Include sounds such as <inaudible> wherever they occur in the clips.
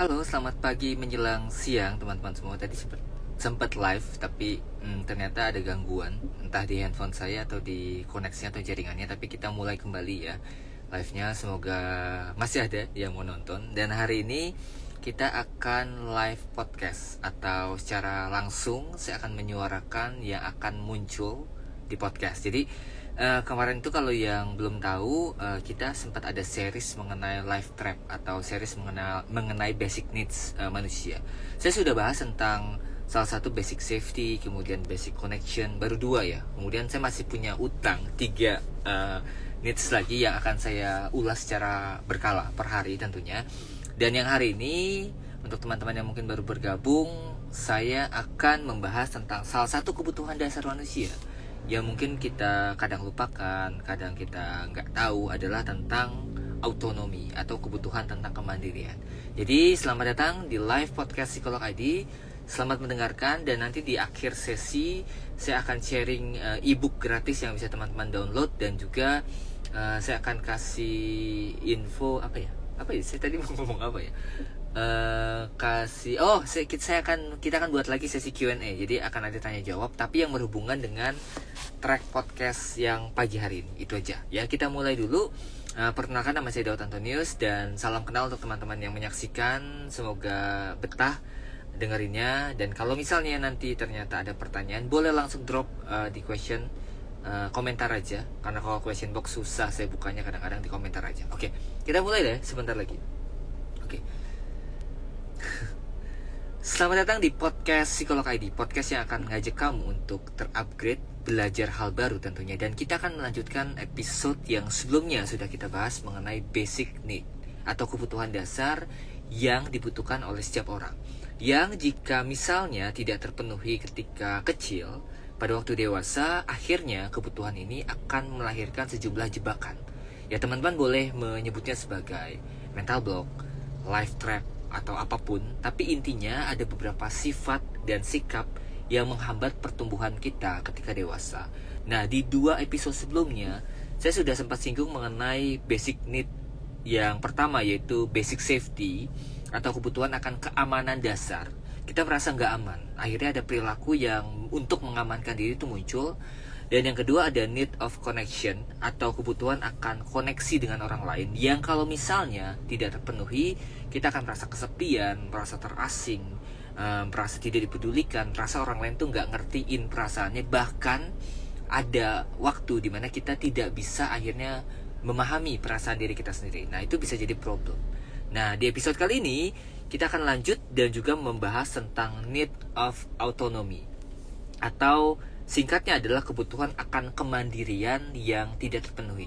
Halo, selamat pagi menjelang siang teman-teman semua. Tadi sempat live tapi hmm, ternyata ada gangguan entah di handphone saya atau di koneksinya atau jaringannya. Tapi kita mulai kembali ya live-nya. Semoga masih ada yang mau nonton. Dan hari ini kita akan live podcast atau secara langsung saya akan menyuarakan yang akan muncul di podcast. Jadi uh, kemarin itu kalau yang belum tahu uh, kita sempat ada series mengenai life trap atau series mengenai mengenai basic needs uh, manusia. Saya sudah bahas tentang salah satu basic safety, kemudian basic connection baru dua ya. Kemudian saya masih punya utang tiga uh, needs lagi yang akan saya ulas secara berkala per hari tentunya. Dan yang hari ini untuk teman-teman yang mungkin baru bergabung, saya akan membahas tentang salah satu kebutuhan dasar manusia yang mungkin kita kadang lupakan, kadang kita nggak tahu adalah tentang autonomi atau kebutuhan tentang kemandirian. Jadi selamat datang di live podcast Psikolog ID. Selamat mendengarkan dan nanti di akhir sesi saya akan sharing uh, ebook gratis yang bisa teman-teman download dan juga uh, saya akan kasih info apa ya? Apa ya? Saya tadi mau ngomong apa ya? Uh, kasih oh saya, saya akan kita akan buat lagi sesi Q&A jadi akan ada tanya jawab tapi yang berhubungan dengan track podcast yang pagi hari ini. Itu aja. Ya kita mulai dulu. Uh, perkenalkan nama saya Daud Antonius dan salam kenal untuk teman-teman yang menyaksikan. Semoga betah dengerinnya. Dan kalau misalnya nanti ternyata ada pertanyaan boleh langsung drop uh, di question uh, komentar aja. Karena kalau question box susah saya bukanya kadang-kadang di komentar aja. Oke kita mulai deh sebentar lagi Selamat datang di podcast Psikolog ID Podcast yang akan ngajak kamu untuk terupgrade Belajar hal baru tentunya. Dan kita akan melanjutkan episode yang sebelumnya Sudah kita bahas mengenai basic need Atau kebutuhan dasar yang dibutuhkan oleh setiap orang. Yang jika misalnya tidak terpenuhi ketika kecil Pada waktu dewasa Akhirnya kebutuhan ini akan melahirkan sejumlah jebakan. Ya teman-teman boleh menyebutnya sebagai mental block, life trap, atau apa pun, tapi intinya ada beberapa sifat dan sikap yang menghambat pertumbuhan kita ketika dewasa. Nah, di dua episode sebelumnya, saya sudah sempat singgung mengenai basic need yang pertama yaitu basic safety atau kebutuhan akan keamanan dasar. Kita merasa nggak aman. Akhirnya ada perilaku yang untuk mengamankan diri itu muncul dan yang kedua ada need of connection atau kebutuhan akan koneksi dengan orang lain yang kalau misalnya tidak terpenuhi, kita akan merasa kesepian, merasa terasing, um, merasa tidak dipedulikan, merasa orang lain tuh nggak ngertiin perasaannya, bahkan ada waktu di mana kita tidak bisa akhirnya memahami perasaan diri kita sendiri. Nah itu bisa jadi problem. Nah di episode kali ini kita akan lanjut dan juga membahas tentang need of autonomy atau Singkatnya adalah kebutuhan akan kemandirian yang tidak terpenuhi.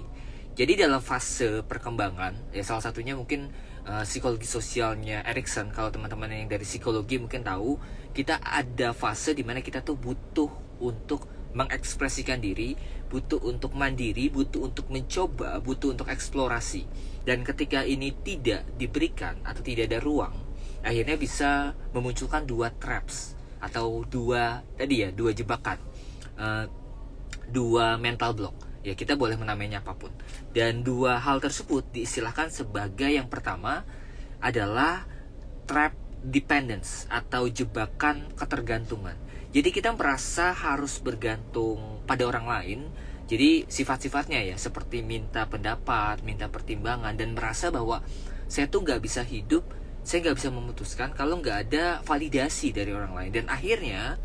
Jadi dalam fase perkembangan, ya salah satunya mungkin uh, psikologi sosialnya Erikson. Kalau teman-teman yang dari psikologi mungkin tahu, kita ada fase di mana kita tuh butuh untuk mengekspresikan diri, butuh untuk mandiri, butuh untuk mencoba, butuh untuk eksplorasi. Dan ketika ini tidak diberikan atau tidak ada ruang, akhirnya bisa memunculkan dua traps atau dua tadi ya, dua jebakan uh, dua mental block. Ya kita boleh menamainya apa pun. Dan dua hal tersebut diistilahkan sebagai yang pertama adalah trap dependence atau jebakan ketergantungan. Jadi kita merasa harus bergantung pada orang lain. Jadi sifat-sifatnya ya seperti minta pendapat minta pertimbangan dan merasa bahwa saya tuh nggak bisa hidup saya nggak bisa memutuskan kalau nggak ada validasi dari orang lain. Dan akhirnya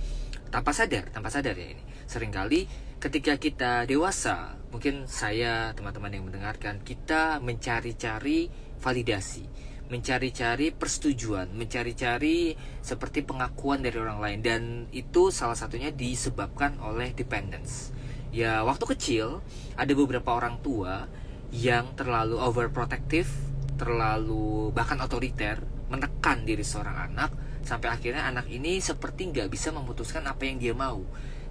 tanpa sadar tanpa sadar ya ini sering kali ketika kita dewasa, mungkin saya, teman-teman yang mendengarkan, kita mencari-cari validasi, mencari-cari persetujuan, mencari-cari seperti pengakuan dari orang lain dan itu salah satunya disebabkan oleh dependence. Ya, waktu kecil ada beberapa orang tua yang terlalu overprotective, terlalu bahkan otoriter, menekan diri seorang anak sampai akhirnya anak ini seperti nggak bisa memutuskan apa yang dia mau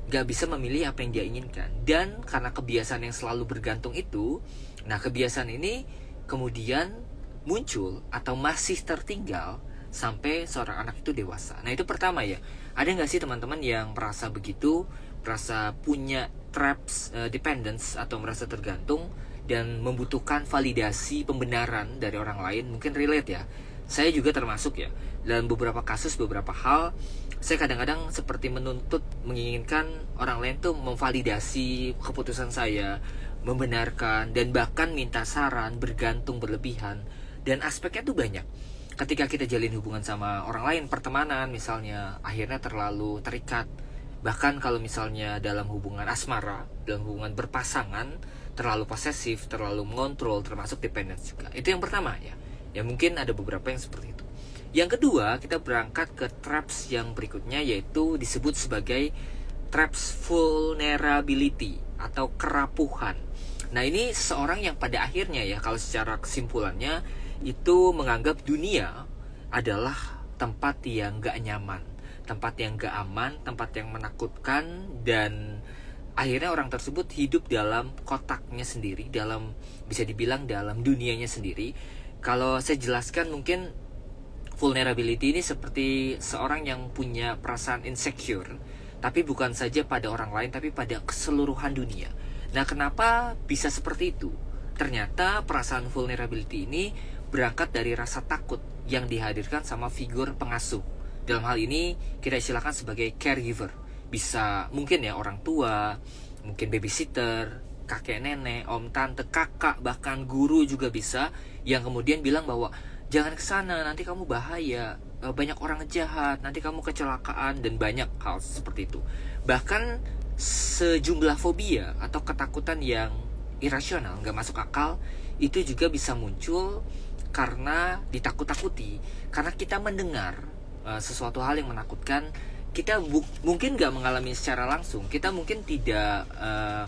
gak bisa memilih apa yang dia inginkan. Dan karena kebiasaan yang selalu bergantung itu nah kebiasaan ini kemudian muncul atau masih tertinggal sampai seorang anak itu dewasa. Nah itu pertama ya. Ada nggak sih teman-teman yang merasa begitu merasa punya traps uh, dependence atau merasa tergantung dan membutuhkan validasi pembenaran dari orang lain? Mungkin relate ya saya juga termasuk ya. Dalam beberapa kasus beberapa hal saya kadang-kadang seperti menuntut menginginkan orang lain tuh memvalidasi keputusan saya membenarkan dan bahkan minta saran bergantung berlebihan. Dan aspeknya tuh banyak. Ketika kita jalin hubungan sama orang lain pertemanan misalnya akhirnya terlalu terikat. Bahkan kalau misalnya dalam hubungan asmara dalam hubungan berpasangan terlalu posesif terlalu mengontrol termasuk dependence juga. Itu yang pertama ya ya mungkin ada beberapa yang seperti itu yang kedua kita berangkat ke traps yang berikutnya yaitu disebut sebagai traps vulnerability atau kerapuhan nah ini seseorang yang pada akhirnya ya kalau secara kesimpulannya itu menganggap dunia adalah tempat yang gak nyaman tempat yang gak aman, tempat yang menakutkan dan akhirnya orang tersebut hidup dalam kotaknya sendiri, dalam bisa dibilang dalam dunianya sendiri. Kalau saya jelaskan mungkin vulnerability ini seperti seorang yang punya perasaan insecure, tapi bukan saja pada orang lain tapi pada keseluruhan dunia. Nah, kenapa bisa seperti itu? Ternyata perasaan vulnerability ini berangkat dari rasa takut yang dihadirkan sama figur pengasuh dalam hal ini kita istilahkan sebagai caregiver. Bisa mungkin ya orang tua, mungkin babysitter, kakek nenek, om tante, kakak, bahkan guru juga bisa yang kemudian bilang bahwa jangan ke sana nanti kamu bahaya, eh, banyak orang jahat, nanti kamu kecelakaan dan banyak hal seperti itu. Bahkan sejumlah fobia atau ketakutan yang irasional, nggak masuk akal, itu juga bisa muncul karena ditakut-takuti, karena kita mendengar uh, sesuatu hal yang menakutkan kita mungkin nggak mengalami secara langsung kita mungkin tidak uh,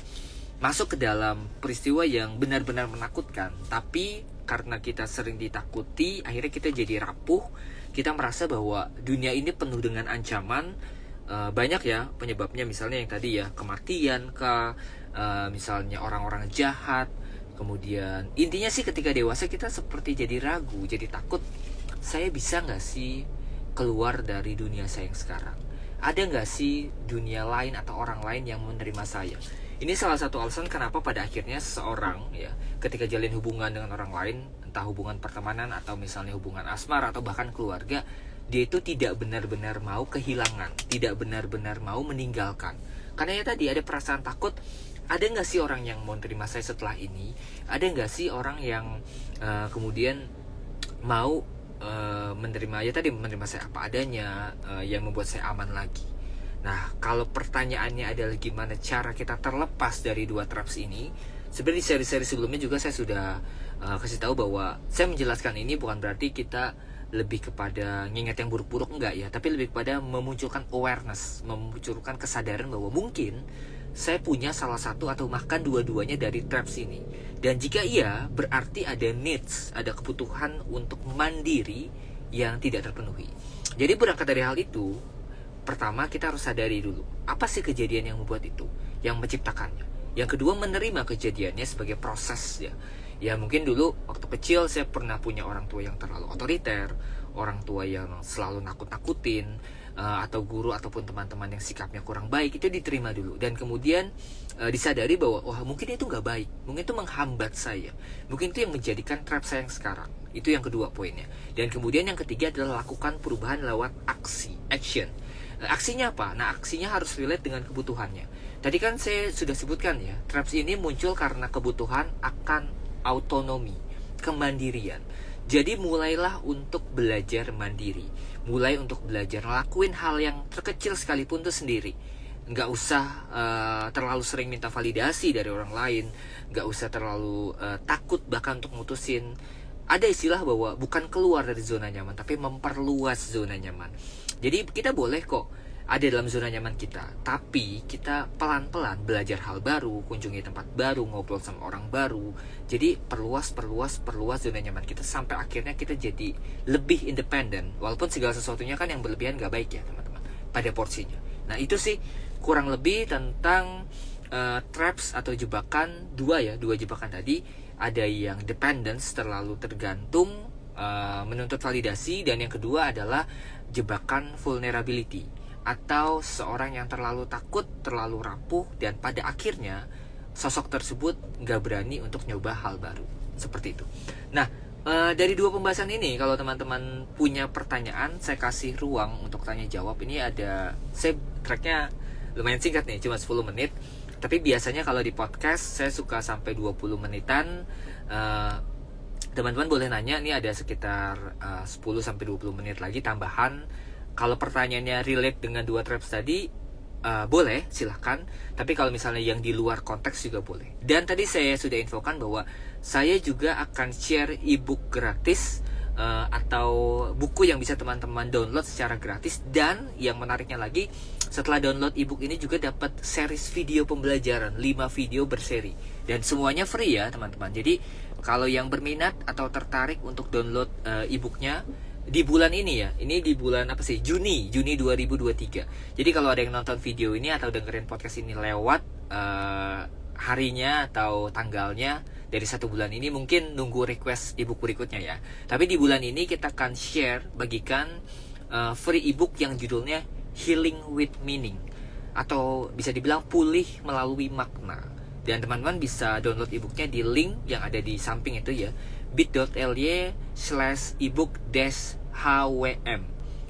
masuk ke dalam peristiwa yang benar-benar menakutkan. Tapi karena kita sering ditakuti akhirnya kita jadi rapuh. Kita merasa bahwa dunia ini penuh dengan ancaman. Uh, banyak ya penyebabnya. Misalnya yang tadi ya kematian ke uh, misalnya orang-orang jahat. Kemudian intinya sih ketika dewasa kita seperti jadi ragu jadi takut. Saya bisa nggak sih keluar dari dunia saya yang sekarang? Ada nggak sih dunia lain atau orang lain yang menerima saya? Ini salah satu alasan kenapa pada akhirnya seseorang ya ketika jalin hubungan dengan orang lain, entah hubungan pertemanan atau misalnya hubungan asmara atau bahkan keluarga, dia itu tidak benar-benar mau kehilangan, tidak benar-benar mau meninggalkan. Karena ya tadi ada perasaan takut, ada nggak sih orang yang mau terima saya setelah ini? Ada nggak sih orang yang uh, kemudian mau uh, menerima ya tadi menerima saya apa adanya uh, yang membuat saya aman lagi. Nah, kalau pertanyaannya adalah gimana cara kita terlepas dari dua traps ini, sebenarnya di seri-seri sebelumnya juga saya sudah uh, kasih tahu bahwa saya menjelaskan ini bukan berarti kita lebih kepada ngingat yang buruk-buruk enggak ya, tapi lebih kepada memunculkan awareness, memunculkan kesadaran bahwa mungkin saya punya salah satu atau bahkan dua-duanya dari traps ini. Dan jika iya, berarti ada needs, ada kebutuhan untuk mandiri yang tidak terpenuhi. Jadi berangkat dari hal itu, pertama kita harus sadari dulu, apa sih kejadian yang membuat itu, yang menciptakannya. Yang kedua menerima kejadiannya sebagai proses ya. Ya mungkin dulu waktu kecil saya pernah punya orang tua yang terlalu otoriter, orang tua yang selalu nakut-nakutin, uh, atau guru ataupun teman-teman yang sikapnya kurang baik itu diterima dulu dan kemudian uh, disadari bahwa wah mungkin itu nggak baik mungkin itu menghambat saya mungkin itu yang menjadikan trap saya yang sekarang itu yang kedua poinnya dan kemudian yang ketiga adalah lakukan perubahan lewat aksi action aksinya apa? Nah aksinya harus relate dengan kebutuhannya. Tadi kan saya sudah sebutkan ya traps ini muncul karena kebutuhan akan autonomi kemandirian. Jadi mulailah untuk belajar mandiri. Mulai untuk belajar ngelakuin hal yang terkecil sekalipun tuh sendiri. Nggak usah uh, terlalu sering minta validasi dari orang lain. Nggak usah terlalu uh, takut bahkan untuk mutusin. Ada istilah bahwa bukan keluar dari zona nyaman tapi memperluas zona nyaman jadi kita boleh kok ada dalam zona nyaman kita. Tapi kita pelan-pelan belajar hal baru kunjungi tempat baru ngobrol sama orang baru. Jadi perluas perluas perluas zona nyaman kita sampai akhirnya kita jadi lebih independen. Walaupun segala sesuatunya kan yang berlebihan gak baik ya teman-teman pada porsinya. Nah itu sih kurang lebih tentang uh, traps atau jebakan dua ya dua jebakan tadi. Ada yang dependence terlalu tergantung uh, menuntut validasi dan yang kedua adalah jebakan vulnerability atau seorang yang terlalu takut, terlalu rapuh, dan pada akhirnya sosok tersebut nggak berani untuk nyoba hal baru seperti itu. Nah, Uh, dari dua pembahasan ini, kalau teman-teman punya pertanyaan, saya kasih ruang untuk tanya jawab. Ini ada, saya tracknya lumayan singkat nih, cuma 10 menit. Tapi biasanya kalau di podcast, saya suka sampai 20 menitan. Uh, teman-teman boleh nanya, ini ada sekitar uh, 10 sampai 20 menit lagi tambahan. Kalau pertanyaannya relate dengan dua traps tadi, uh, boleh silahkan tapi kalau misalnya yang di luar konteks juga boleh dan tadi saya sudah infokan bahwa saya juga akan share ebook gratis uh, atau buku yang bisa teman-teman download secara gratis. Dan yang menariknya lagi setelah download ebook ini juga dapat series video pembelajaran 5 video berseri. Dan semuanya free ya teman-teman. Jadi kalau yang berminat atau tertarik untuk download uh, ebooknya di bulan ini ya. Ini di bulan apa sih? Juni Juni 2023 jadi kalau ada yang nonton video ini atau dengerin podcast ini lewat uh, harinya atau tanggalnya dari satu bulan ini mungkin nunggu request ebook berikutnya ya. Tapi di bulan ini kita akan share bagikan uh, free ebook yang judulnya Healing with Meaning. Atau bisa dibilang pulih melalui makna. Dan teman-teman bisa download ebooknya di link yang ada di samping itu ya. bit.ly slash ebook dash HWM.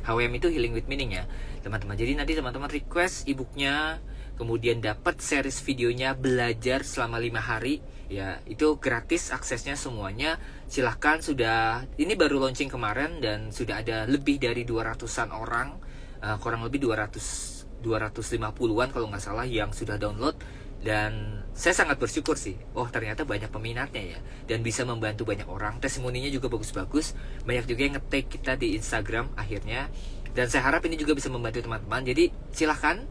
HWM itu Healing with Meaning ya, teman-teman. Jadi nanti teman-teman request ebooknya, kemudian dapat series videonya belajar selama lima hari ya itu gratis aksesnya semuanya. Silahkan sudah ini baru launching kemarin dan sudah ada lebih dari 200an orang uh, kurang lebih 200 250-an kalau nggak salah yang sudah download. Dan saya sangat bersyukur sih oh ternyata banyak peminatnya ya. Dan bisa membantu banyak orang. Testimoninya juga bagus-bagus. Banyak juga yang ngetik kita di Instagram akhirnya. Dan saya harap ini juga bisa membantu teman-teman. Jadi silahkan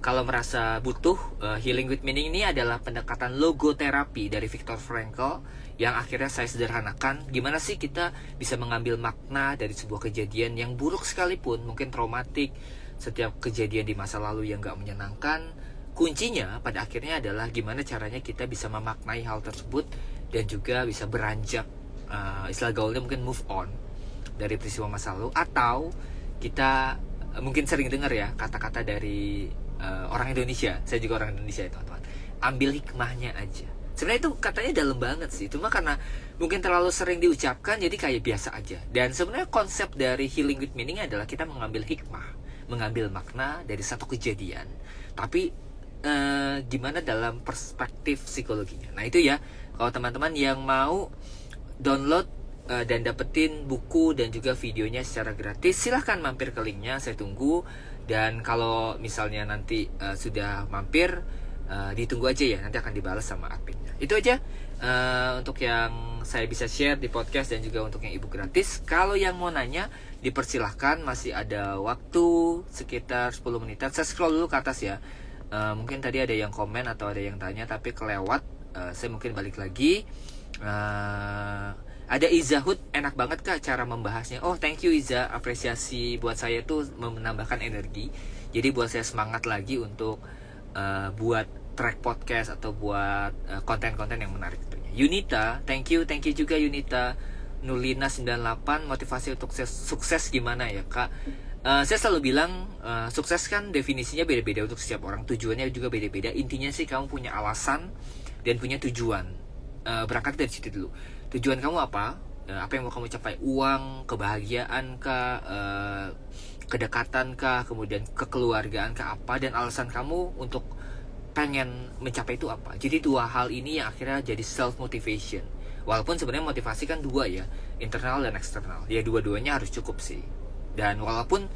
kalau merasa butuh uh, healing with meaning ini adalah pendekatan logoterapi dari Viktor Frankl yang akhirnya saya sederhanakan. Gimana sih kita bisa mengambil makna dari sebuah kejadian yang buruk sekalipun mungkin traumatik setiap kejadian di masa lalu yang gak menyenangkan? Kuncinya pada akhirnya adalah gimana caranya kita bisa memaknai hal tersebut dan juga bisa beranjak uh, istilah gaulnya mungkin move on dari peristiwa masa lalu. Atau kita uh, mungkin sering dengar ya kata-kata dari uh, orang Indonesia. Saya juga orang Indonesia ya teman-teman. Ambil hikmahnya aja. Sebenarnya itu katanya dalam banget sih. Cuma karena mungkin terlalu sering diucapkan jadi kayak biasa aja. Dan sebenarnya konsep dari healing with meaning adalah kita mengambil hikmah mengambil makna dari satu kejadian. Tapi uh, gimana dalam perspektif psikologinya. Nah itu ya, kalau teman-teman yang mau download uh, dan dapetin buku dan juga videonya secara gratis, silahkan mampir ke linknya, saya tunggu. Dan kalau misalnya nanti uh, sudah mampir, uh, ditunggu aja ya, nanti akan dibalas sama adminnya. Itu aja uh, untuk yang saya bisa share di podcast dan juga untuk yang ibu gratis. Kalau yang mau nanya, dipersilahkan masih ada waktu sekitar 10 menitan. Saya scroll dulu ke atas ya uh, mungkin tadi ada yang komen atau ada yang tanya tapi kelewat uh, saya mungkin balik lagi uh, ada Izahud enak banget kak cara membahasnya? Oh thank you Iza apresiasi buat saya tuh menambahkan energi. Jadi buat saya semangat lagi untuk uh, buat track podcast atau buat konten-konten uh, yang menarik tentunya Yunita thank you thank you juga Yunita. Nulina 98 motivasi untuk sukses gimana ya kak? Uh, saya selalu bilang uh, sukses kan definisinya beda-beda untuk setiap orang. Tujuannya juga beda-beda. Intinya sih kamu punya alasan dan punya tujuan. Uh, berangkat dari situ dulu tujuan kamu apa? Uh, apa yang mau kamu capai? Uang kebahagiaan kah? Uh, kedekatan kah? Kemudian kekeluargaan kah? Apa? Dan alasan kamu untuk pengen mencapai itu apa? Jadi dua hal ini yang akhirnya jadi self motivation walaupun sebenarnya motivasi kan dua ya internal dan eksternal. Ya dua-duanya harus cukup sih. Dan walaupun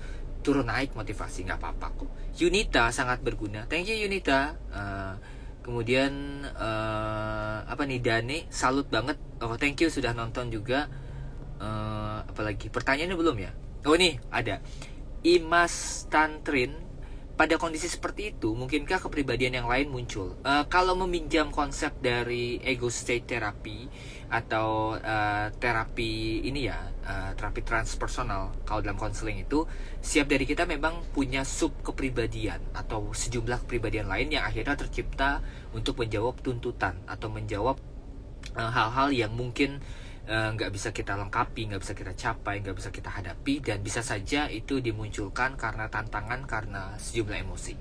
turun naik motivasi nggak apa-apa kok. Yunita sangat berguna. Thank you Yunita. Uh, kemudian uh, apa nih Dane salut banget. Oh thank you sudah nonton juga. Uh, apalagi? Pertanyaannya belum ya? Oh nih ada. Imas Tantrin pada kondisi seperti itu, mungkinkah kepribadian yang lain muncul? Uh, kalau meminjam konsep dari ego state therapy atau uh, terapi ini ya, uh, terapi transpersonal, kalau dalam konseling itu, siap dari kita memang punya sub kepribadian atau sejumlah kepribadian lain yang akhirnya tercipta untuk menjawab tuntutan atau menjawab hal-hal uh, yang mungkin nggak uh, bisa kita lengkapi, nggak bisa kita capai, nggak bisa kita hadapi dan bisa saja itu dimunculkan karena tantangan karena sejumlah emosi.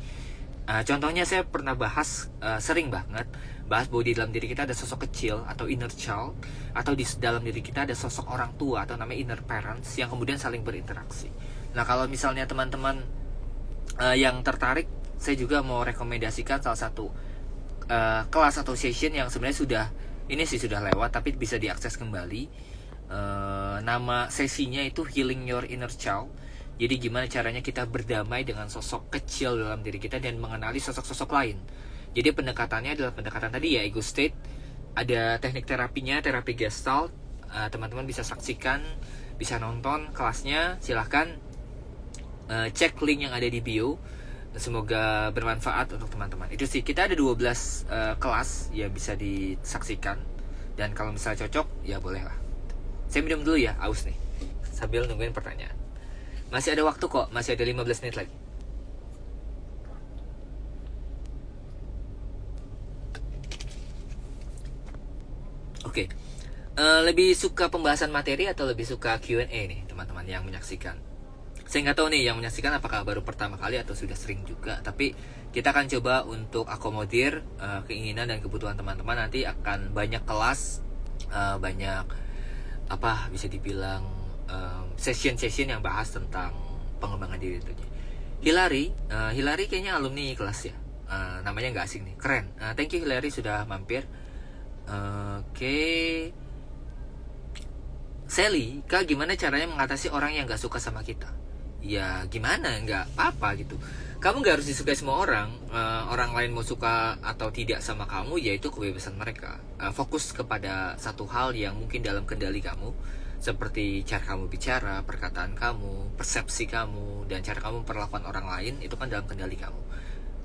uh, contohnya saya pernah bahas uh, sering banget bahas bahwa di dalam diri kita ada sosok kecil atau inner child atau di dalam diri kita ada sosok orang tua atau namanya inner parents yang kemudian saling berinteraksi. Nah kalau misalnya teman-teman uh, yang tertarik, saya juga mau rekomendasikan salah satu uh, kelas atau session yang sebenarnya sudah ini sih sudah lewat tapi bisa diakses kembali. Uh, nama sesinya itu Healing Your Inner Child. Jadi gimana caranya kita berdamai dengan sosok kecil dalam diri kita dan mengenali sosok-sosok lain jadi pendekatannya adalah pendekatan tadi ya ego state. Ada teknik terapinya, terapi gestalt. eh, teman-teman bisa saksikan, bisa nonton kelasnya. Silahkan uh, cek link yang ada di bio. Semoga bermanfaat untuk teman-teman. Itu sih kita ada 12 uh, eh, kelas ya bisa disaksikan. Dan kalau misalnya cocok ya boleh lah. Saya minum dulu ya, aus nih. Sambil nungguin pertanyaan. Masih ada waktu kok, masih ada 15 menit lagi. Oke. Okay. Uh, eh, lebih suka pembahasan materi atau lebih suka Q&A nih teman-teman yang menyaksikan? Saya nggak tahu nih yang menyaksikan apakah baru pertama kali atau sudah sering juga. Tapi kita akan coba untuk akomodir uh, keinginan dan kebutuhan teman-teman. Nanti akan banyak kelas, uh, banyak apa bisa dibilang session-session yang bahas tentang pengembangan diri tentunya. Hilary, uh, Hilary kayaknya alumni kelas ya. Uh, namanya nggak asing nih, keren. Uh, thank you Hilary sudah mampir. Oke. Sally, kak gimana caranya mengatasi orang yang gak suka sama kita? Ya gimana, nggak apa-apa gitu. Kamu gak harus disukai semua orang. Uh, orang lain mau suka atau tidak sama kamu, yaitu kebebasan mereka. Uh, fokus kepada satu hal yang mungkin dalam kendali kamu, seperti cara kamu bicara, perkataan kamu, persepsi kamu, dan cara kamu perlakuan orang lain itu kan dalam kendali kamu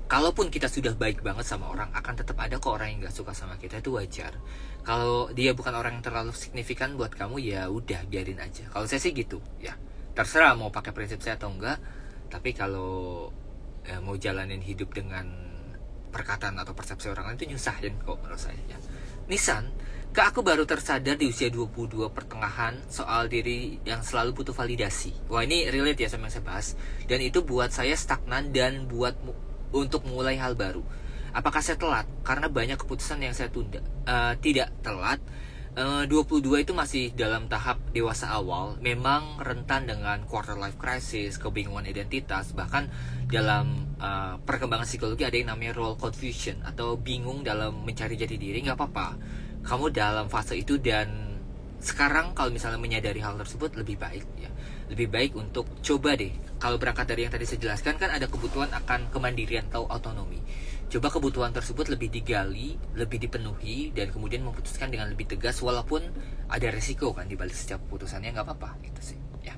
kalaupun kita sudah baik banget sama orang akan tetap ada kok orang yang gak suka sama kita itu wajar kalau dia bukan orang yang terlalu signifikan buat kamu ya udah biarin aja kalau saya sih gitu ya terserah mau pakai prinsip saya atau enggak tapi kalau ya, mau jalanin hidup dengan perkataan atau persepsi orang lain itu nyusahin kok menurut saya ya Nissan ke aku baru tersadar di usia 22 pertengahan soal diri yang selalu butuh validasi. Wah ini relate ya sama yang saya bahas. Dan itu buat saya stagnan dan buat untuk mulai hal baru. Apakah saya telat? Karena banyak keputusan yang saya tunda. Uh, tidak telat. Eh, uh, 22 itu masih dalam tahap dewasa awal, memang rentan dengan quarter life crisis, kebingungan identitas, bahkan dalam uh, perkembangan psikologi ada yang namanya role confusion atau bingung dalam mencari jati diri. Nggak apa-apa, kamu dalam fase itu dan sekarang kalau misalnya menyadari hal tersebut lebih baik ya. Lebih baik untuk coba deh. Kalau berangkat dari yang tadi saya jelaskan kan ada kebutuhan akan kemandirian atau otonomi coba kebutuhan tersebut lebih digali lebih dipenuhi dan kemudian memutuskan dengan lebih tegas walaupun ada resiko kan di balik setiap keputusannya nggak apa-apa gitu sih ya.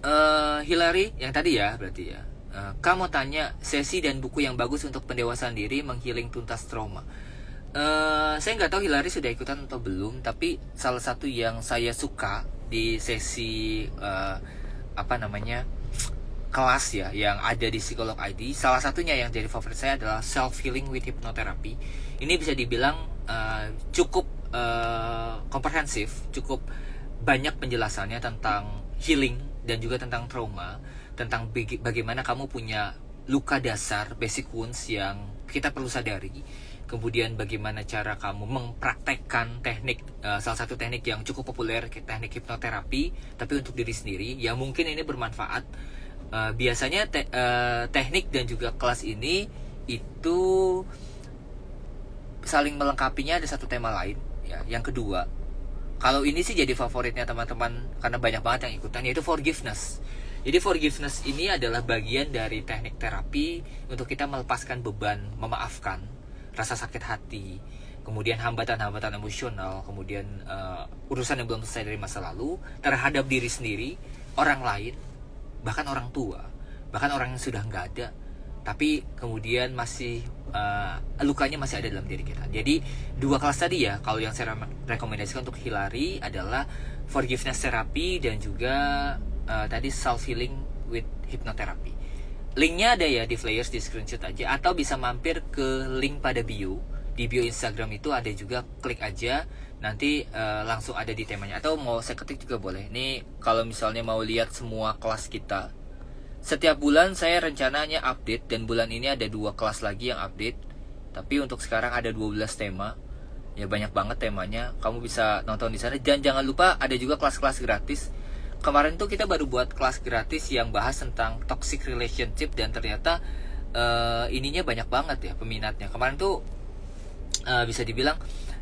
Uh, Hillary yang tadi ya berarti ya. Uh, kamu tanya sesi dan buku yang bagus untuk pendewasaan diri menghiling tuntas trauma. Uh, saya nggak tahu Hillary sudah ikutan atau belum, tapi salah satu yang saya suka di sesi uh, apa namanya kelas ya yang ada di psikolog ID salah satunya yang jadi favorit saya adalah self healing with hypnotherapy. Ini bisa dibilang uh, cukup uh, komprehensif cukup banyak penjelasannya tentang healing dan juga tentang trauma tentang bagaimana kamu punya luka dasar basic wounds yang kita perlu sadari. Kemudian bagaimana cara kamu mempraktekkan teknik uh, salah satu teknik yang cukup populer teknik hipnoterapi tapi untuk diri sendiri. Yang mungkin ini bermanfaat uh, biasanya te uh, teknik dan juga kelas ini itu saling melengkapinya ada satu tema lain ya yang kedua. Kalau ini sih jadi favoritnya teman-teman karena banyak banget yang ikutan yaitu forgiveness. Jadi forgiveness ini adalah bagian dari teknik terapi untuk kita melepaskan beban memaafkan rasa sakit hati, kemudian hambatan-hambatan emosional, kemudian uh, urusan yang belum selesai dari masa lalu terhadap diri sendiri, orang lain, bahkan orang tua, bahkan orang yang sudah nggak ada, tapi kemudian masih uh, lukanya masih ada dalam diri kita. Jadi dua kelas tadi ya, kalau yang saya rekomendasikan untuk Hilary adalah forgiveness therapy dan juga uh, tadi self healing with hypnotherapy linknya ada ya di flyers di screenshot aja atau bisa mampir ke link pada bio di bio Instagram itu ada juga klik aja nanti uh, langsung ada di temanya atau mau saya ketik juga boleh ini kalau misalnya mau lihat semua kelas kita setiap bulan saya rencananya update dan bulan ini ada dua kelas lagi yang update. Tapi untuk sekarang ada 12 tema. Ya banyak banget temanya. Kamu bisa nonton di sana dan jangan lupa ada juga kelas-kelas gratis. Kemarin tuh kita baru buat kelas gratis yang bahas tentang toxic relationship dan ternyata uh, ininya banyak banget ya peminatnya. Kemarin tuh uh, bisa dibilang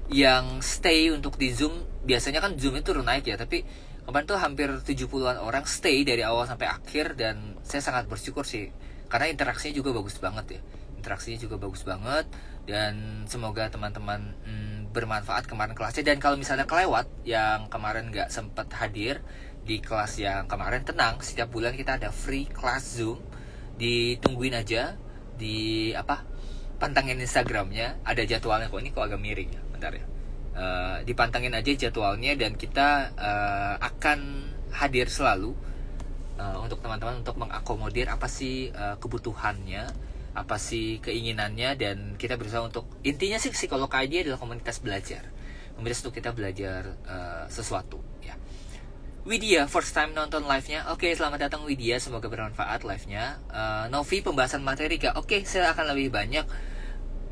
yang stay untuk di Zoom biasanya kan Zoom itu turun naik ya, tapi kemarin tuh hampir 70-an orang stay dari awal sampai akhir dan saya sangat bersyukur sih karena interaksinya juga bagus banget ya. Interaksinya juga bagus banget dan semoga teman-teman hmm, bermanfaat kemarin kelasnya. Dan kalau misalnya kelewat yang kemarin nggak sempat hadir di kelas yang kemarin tenang setiap bulan kita ada free class zoom. Ditungguin aja di apa pantangin instagramnya ada jadwalnya kok ini kok agak miring ya bentar ya. Uh, dipantengin aja jadwalnya dan kita uh, akan hadir selalu uh, untuk teman-teman untuk mengakomodir apa sih uh, kebutuhannya apa sih keinginannya dan kita berusaha untuk intinya sih psikolog ID adalah komunitas belajar. Komunitas untuk kita belajar uh, sesuatu ya Widya first time nonton live-nya Oke selamat datang Widya Semoga bermanfaat live-nya uh, Novi pembahasan materi gak Oke saya akan lebih banyak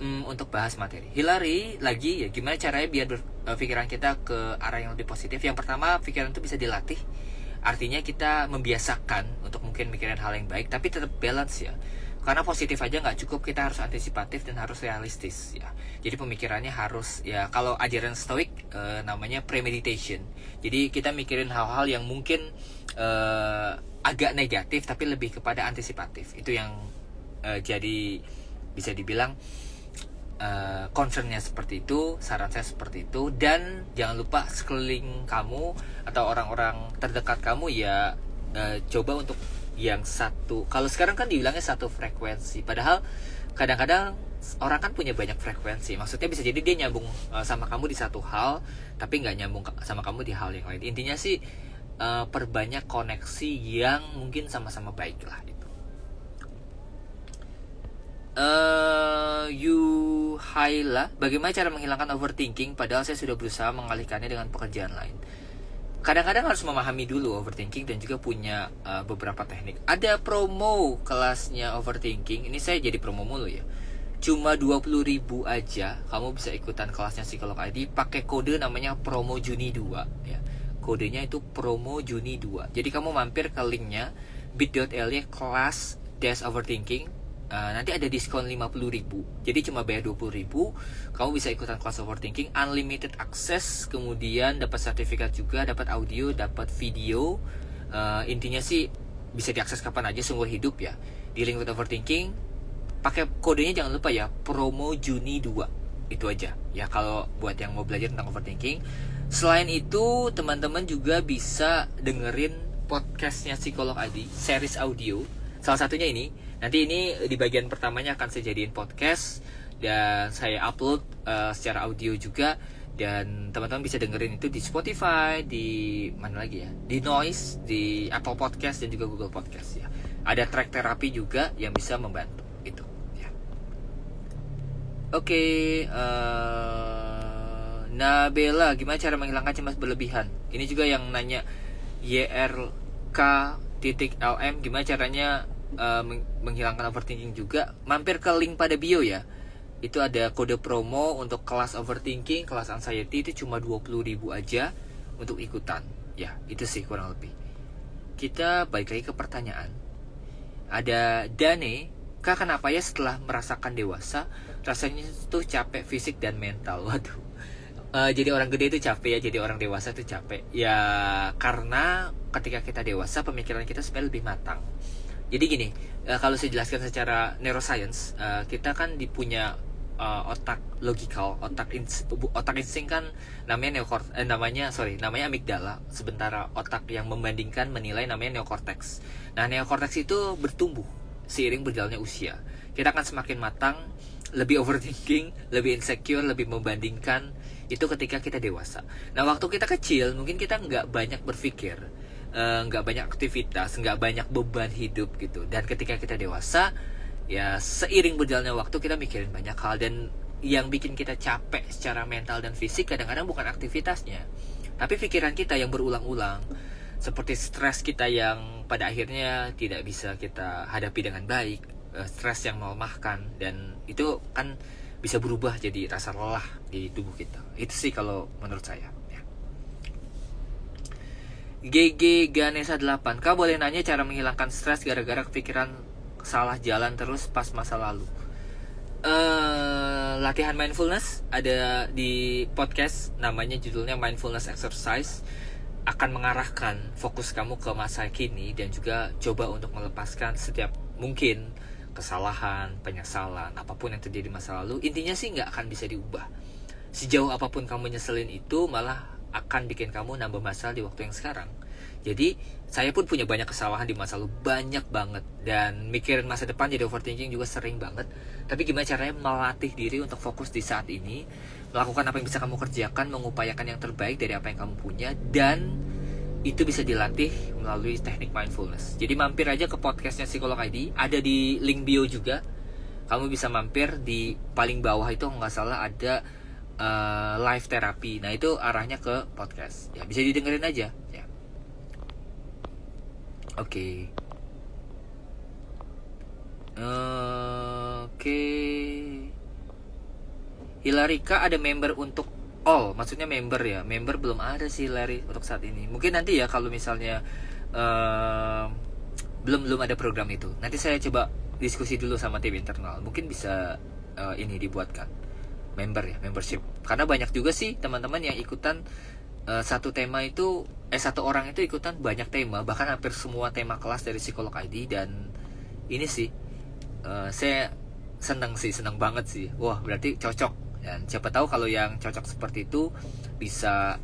um, untuk bahas materi. Hilary lagi ya gimana caranya biar uh, pikiran kita ke arah yang lebih positif. Yang pertama pikiran itu bisa dilatih. Artinya kita membiasakan untuk mungkin mikirin hal yang baik tapi tetap balance ya. Karena positif aja nggak cukup, kita harus antisipatif dan harus realistis ya. Jadi pemikirannya harus ya kalau ajaran stoik uh, namanya premeditation. Jadi kita mikirin hal-hal yang mungkin uh, agak negatif tapi lebih kepada antisipatif. Itu yang uh, jadi bisa dibilang uh, concernnya seperti itu, saran saya seperti itu, dan jangan lupa sekeliling kamu atau orang-orang terdekat kamu ya uh, coba untuk yang satu. Kalau sekarang kan dibilangnya satu frekuensi, padahal kadang-kadang orang kan punya banyak frekuensi. Maksudnya bisa jadi dia nyambung uh, sama kamu di satu hal, tapi nggak nyambung sama kamu di hal yang lain. Intinya sih uh, perbanyak koneksi yang mungkin sama-sama baik lah uh, Yuhaila, bagaimana cara menghilangkan overthinking padahal saya sudah berusaha mengalihkannya dengan pekerjaan lain. Kadang-kadang harus memahami dulu overthinking dan juga punya uh, beberapa teknik. Ada promo kelasnya overthinking. Ini saya jadi promo mulu ya. Cuma 20 ribu aja kamu bisa ikutan kelasnya psikolog ID pakai kode namanya promo Juni 2 ya. Kodenya itu promo Juni 2. Jadi kamu mampir ke linknya bit.ly kelas dash overthinking Uh, nanti ada diskon 50.000 jadi cuma bayar 20.000 kamu bisa ikutan kelas overthinking unlimited access kemudian dapat sertifikat juga dapat audio dapat video. Uh, intinya sih bisa diakses kapan aja seumur hidup ya. Di link with overthinking pakai kodenya jangan lupa ya promo Juni 2 itu aja. Ya kalau buat yang mau belajar tentang overthinking selain itu teman-teman juga bisa dengerin podcastnya psikolog Adi series audio. Salah satunya ini Nanti ini di bagian pertamanya akan saya jadiin podcast dan saya upload uh, secara audio juga dan teman-teman bisa dengerin itu di Spotify, di mana lagi ya? Di Noise, di Apple Podcast dan juga Google Podcast ya. Ada track terapi juga yang bisa membantu itu ya. Oke, okay, uh, eh, Nabela, gimana cara menghilangkan cemas berlebihan? Ini juga yang nanya YRK titik LM gimana caranya uh, menghilangkan overthinking juga mampir ke link pada bio ya. Itu ada kode promo untuk kelas overthinking kelas anxiety itu cuma 20.000 aja untuk ikutan. Ya itu sih kurang lebih. Kita balik lagi ke pertanyaan. Ada Dane kak kenapa ya setelah merasakan dewasa rasanya tuh capek fisik dan mental? <laughs> Waduh. Uh, jadi orang gede itu capek ya jadi orang dewasa itu capek. Ya karena ketika kita dewasa pemikiran kita sebenarnya lebih matang jadi gini, uh, kalau saya jelaskan secara neuroscience, uh, kita kan dipunya uh, otak logikal, otak ins otak insting kan namanya neokort eh, namanya sorry namanya amigdala, sementara otak yang membandingkan menilai namanya neokortex. Nah neokortex itu bertumbuh seiring berjalannya usia. Kita akan semakin matang, lebih overthinking, lebih insecure, lebih membandingkan itu ketika kita dewasa. Nah waktu kita kecil mungkin kita nggak banyak berpikir nggak uh, banyak aktivitas nggak banyak beban hidup gitu. Dan ketika kita dewasa ya seiring berjalannya waktu kita mikirin banyak hal. Dan yang bikin kita capek secara mental dan fisik kadang-kadang bukan aktivitasnya tapi pikiran kita yang berulang-ulang. Seperti stres kita yang pada akhirnya tidak bisa kita hadapi dengan baik uh, stres yang melemahkan. Dan itu kan bisa berubah jadi rasa lelah di tubuh kita. Itu sih kalau menurut saya. ya. GG Ganesa 8 Kau boleh nanya cara menghilangkan stres gara-gara kepikiran salah jalan terus pas masa lalu? Uh, latihan mindfulness ada di podcast namanya judulnya mindfulness exercise. Akan mengarahkan fokus kamu ke masa kini dan juga coba untuk melepaskan setiap mungkin kesalahan, penyesalan, apa pun yang terjadi masa lalu, intinya sih nggak akan bisa diubah. Sejauh apa pun kamu nyeselin itu malah akan bikin kamu nambah masalah di waktu yang sekarang. Jadi saya pun punya banyak kesalahan di masa lalu banyak banget dan mikirin masa depan jadi overthinking juga sering banget. Tapi gimana caranya melatih diri untuk fokus di saat ini, melakukan apa yang bisa kamu kerjakan, mengupayakan yang terbaik dari apa yang kamu punya dan itu bisa dilatih melalui teknik mindfulness. Jadi mampir aja ke podcastnya Psikolog ID, ada di link bio juga. Kamu bisa mampir di paling bawah itu nggak salah ada uh, live terapi. Nah itu arahnya ke podcast. Ya bisa didengerin aja. Ya. Oke. Okay. Oke. Okay. Hilarika ada member untuk all, maksudnya member ya. Member belum ada sih Larry untuk saat ini. Mungkin nanti ya kalau misalnya uh, belum belum ada program itu. Nanti saya coba diskusi dulu sama tim internal. Mungkin bisa uh, ini dibuatkan member ya, membership. Karena banyak juga sih teman-teman yang ikutan uh, satu tema itu eh satu orang itu ikutan banyak tema bahkan hampir semua tema kelas dari psikolog ID dan ini sih uh, saya senang sih senang banget sih. Wah berarti cocok. Dan siapa tahu kalau yang cocok seperti itu bisa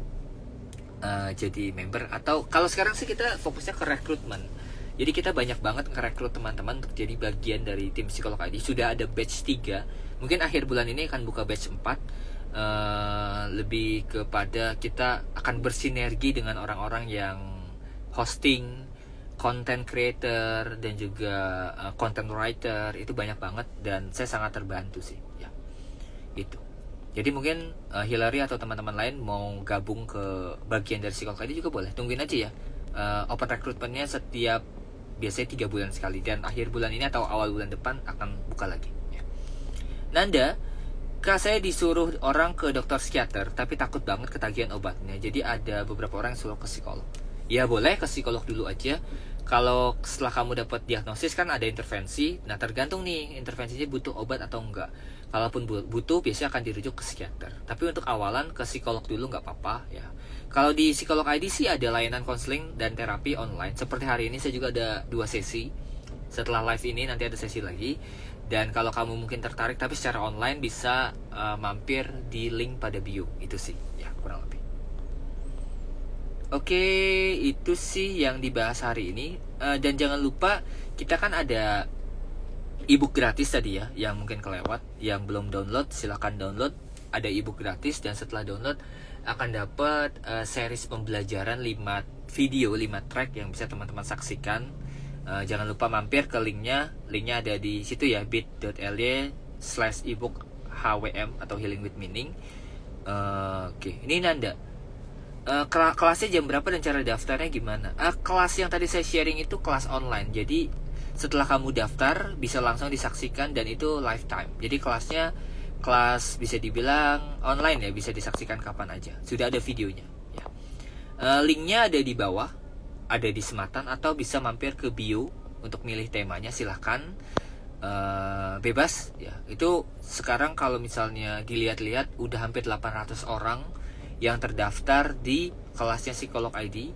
uh, jadi member. Atau kalau sekarang sih kita fokusnya ke rekrutmen. Jadi kita banyak banget ngerekrut teman-teman untuk jadi bagian dari tim psikolog ID sudah ada batch 3 mungkin akhir bulan ini akan buka batch 4 uh, lebih kepada kita akan bersinergi dengan orang-orang yang hosting content creator dan juga uh, content writer. Itu banyak banget dan saya sangat terbantu sih ya. Itu jadi mungkin uh, Hillary atau teman-teman lain mau gabung ke bagian dari psikolog ini juga boleh. Tungguin aja ya. Uh, open recruitmentnya setiap biasanya tiga bulan sekali. Dan akhir bulan ini atau awal bulan depan akan buka lagi. Nanda Kak saya disuruh orang ke dokter psikiater tapi takut banget ketagihan obatnya. Jadi ada beberapa orang yang suruh ke psikolog. Ya boleh ke psikolog dulu aja. Kalau setelah kamu dapat diagnosis kan ada intervensi. Nah tergantung nih intervensinya butuh obat atau enggak. Kalaupun butuh biasanya akan dirujuk ke psikiater. Tapi untuk awalan ke psikolog dulu nggak apa-apa ya. Kalau di psikolog ID sih ada layanan konseling dan terapi online. Seperti hari ini saya juga ada dua sesi. Setelah live ini nanti ada sesi lagi dan kalau kamu mungkin tertarik tapi secara online bisa uh, mampir di link pada bio. Itu sih ya kurang lebih. Oke itu sih yang dibahas hari ini. Uh, dan jangan lupa kita kan ada ebook gratis tadi ya yang mungkin kelewat. Yang belum download silahkan download. Ada ebook gratis dan setelah download akan dapat uh, series pembelajaran 5 video 5 track yang bisa teman-teman saksikan uh, jangan lupa mampir ke linknya. Linknya ada di situ ya bit.ly slash ebook HWM atau healing with meaning. Uh, oke okay. ini Nanda. Uh, kelasnya jam berapa dan cara daftarnya gimana? Uh, kelas yang tadi saya sharing itu kelas online. Jadi setelah kamu daftar bisa langsung disaksikan dan itu lifetime. Jadi kelasnya kelas bisa dibilang online ya bisa disaksikan kapan aja. Sudah ada videonya ya. uh, linknya ada di bawah ada di Sematan atau bisa mampir ke bio untuk milih temanya silahkan. Uh, bebas ya. Itu sekarang kalau misalnya dilihat-lihat udah hampir 800 orang yang terdaftar di kelasnya psikolog ID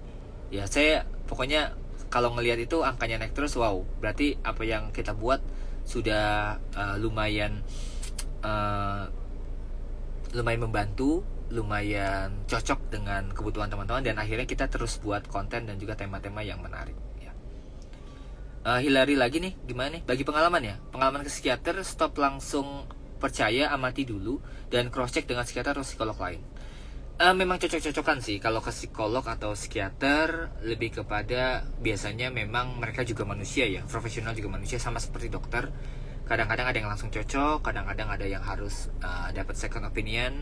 ya saya pokoknya kalau ngelihat itu angkanya naik terus wow. Berarti apa yang kita buat sudah uh, lumayan uh, lumayan membantu lumayan cocok dengan kebutuhan teman-teman dan akhirnya kita terus buat konten dan juga tema-tema yang menarik ya. Uh, Hillary lagi nih gimana nih? Bagi pengalaman ya pengalaman ke psikiater stop langsung percaya amati dulu dan cross check dengan psikiater atau psikolog lain. Uh, memang cocok-cocokan sih kalau ke psikolog atau psikiater lebih kepada biasanya memang mereka juga manusia ya profesional juga manusia sama seperti dokter. Kadang-kadang ada yang langsung cocok kadang-kadang ada yang harus uh, dapat second opinion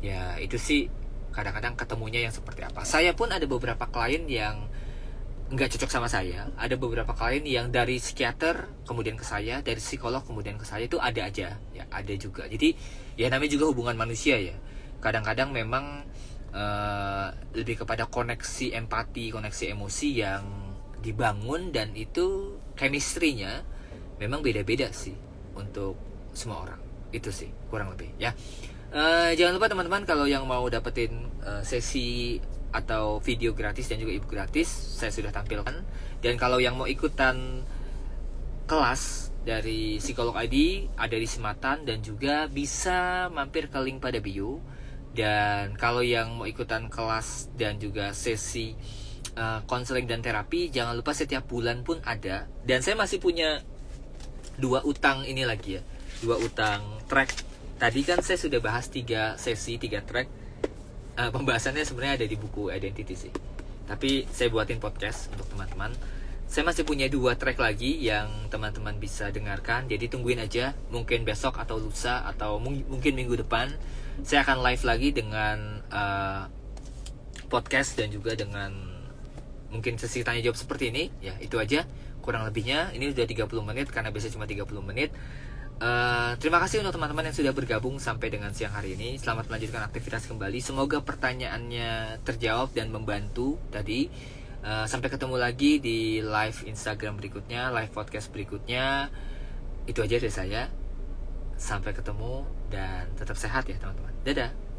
ya itu sih kadang-kadang ketemunya yang seperti apa. Saya pun ada beberapa klien yang nggak cocok sama saya. Ada beberapa klien yang dari psikiater kemudian ke saya dari psikolog kemudian ke saya itu ada aja. Ya ada juga. Jadi ya namanya juga hubungan manusia ya. Kadang-kadang memang uh, lebih kepada koneksi empati koneksi emosi yang dibangun dan itu chemistry-nya memang beda-beda sih untuk semua orang. Itu sih kurang lebih ya uh, jangan lupa teman-teman kalau yang mau dapetin uh, sesi atau video gratis dan juga ebook gratis saya sudah tampilkan. Dan kalau yang mau ikutan kelas dari psikolog ID ada di Sematan dan juga bisa mampir ke link pada bio. Dan kalau yang mau ikutan kelas dan juga sesi eh, konseling uh, dan terapi jangan lupa setiap bulan pun ada. Dan saya masih punya dua utang ini lagi ya dua utang track tadi kan saya sudah bahas tiga sesi tiga track uh, pembahasannya sebenarnya ada di buku Identity sih. Tapi saya buatin podcast untuk teman-teman. Saya masih punya dua track lagi yang teman-teman bisa dengarkan. Jadi tungguin aja, mungkin besok atau lusa atau mung mungkin minggu depan saya akan live lagi dengan uh, podcast dan juga dengan mungkin sesi tanya jawab seperti ini. Ya, itu aja kurang lebihnya. Ini udah 30 menit karena biasanya cuma 30 menit. Uh, terima kasih untuk teman-teman yang sudah bergabung sampai dengan siang hari ini. Selamat melanjutkan aktivitas kembali. Semoga pertanyaannya terjawab dan membantu tadi. Uh, sampai ketemu lagi di live Instagram berikutnya, live podcast berikutnya. Itu aja dari saya. Sampai ketemu dan tetap sehat ya teman-teman. Dadah.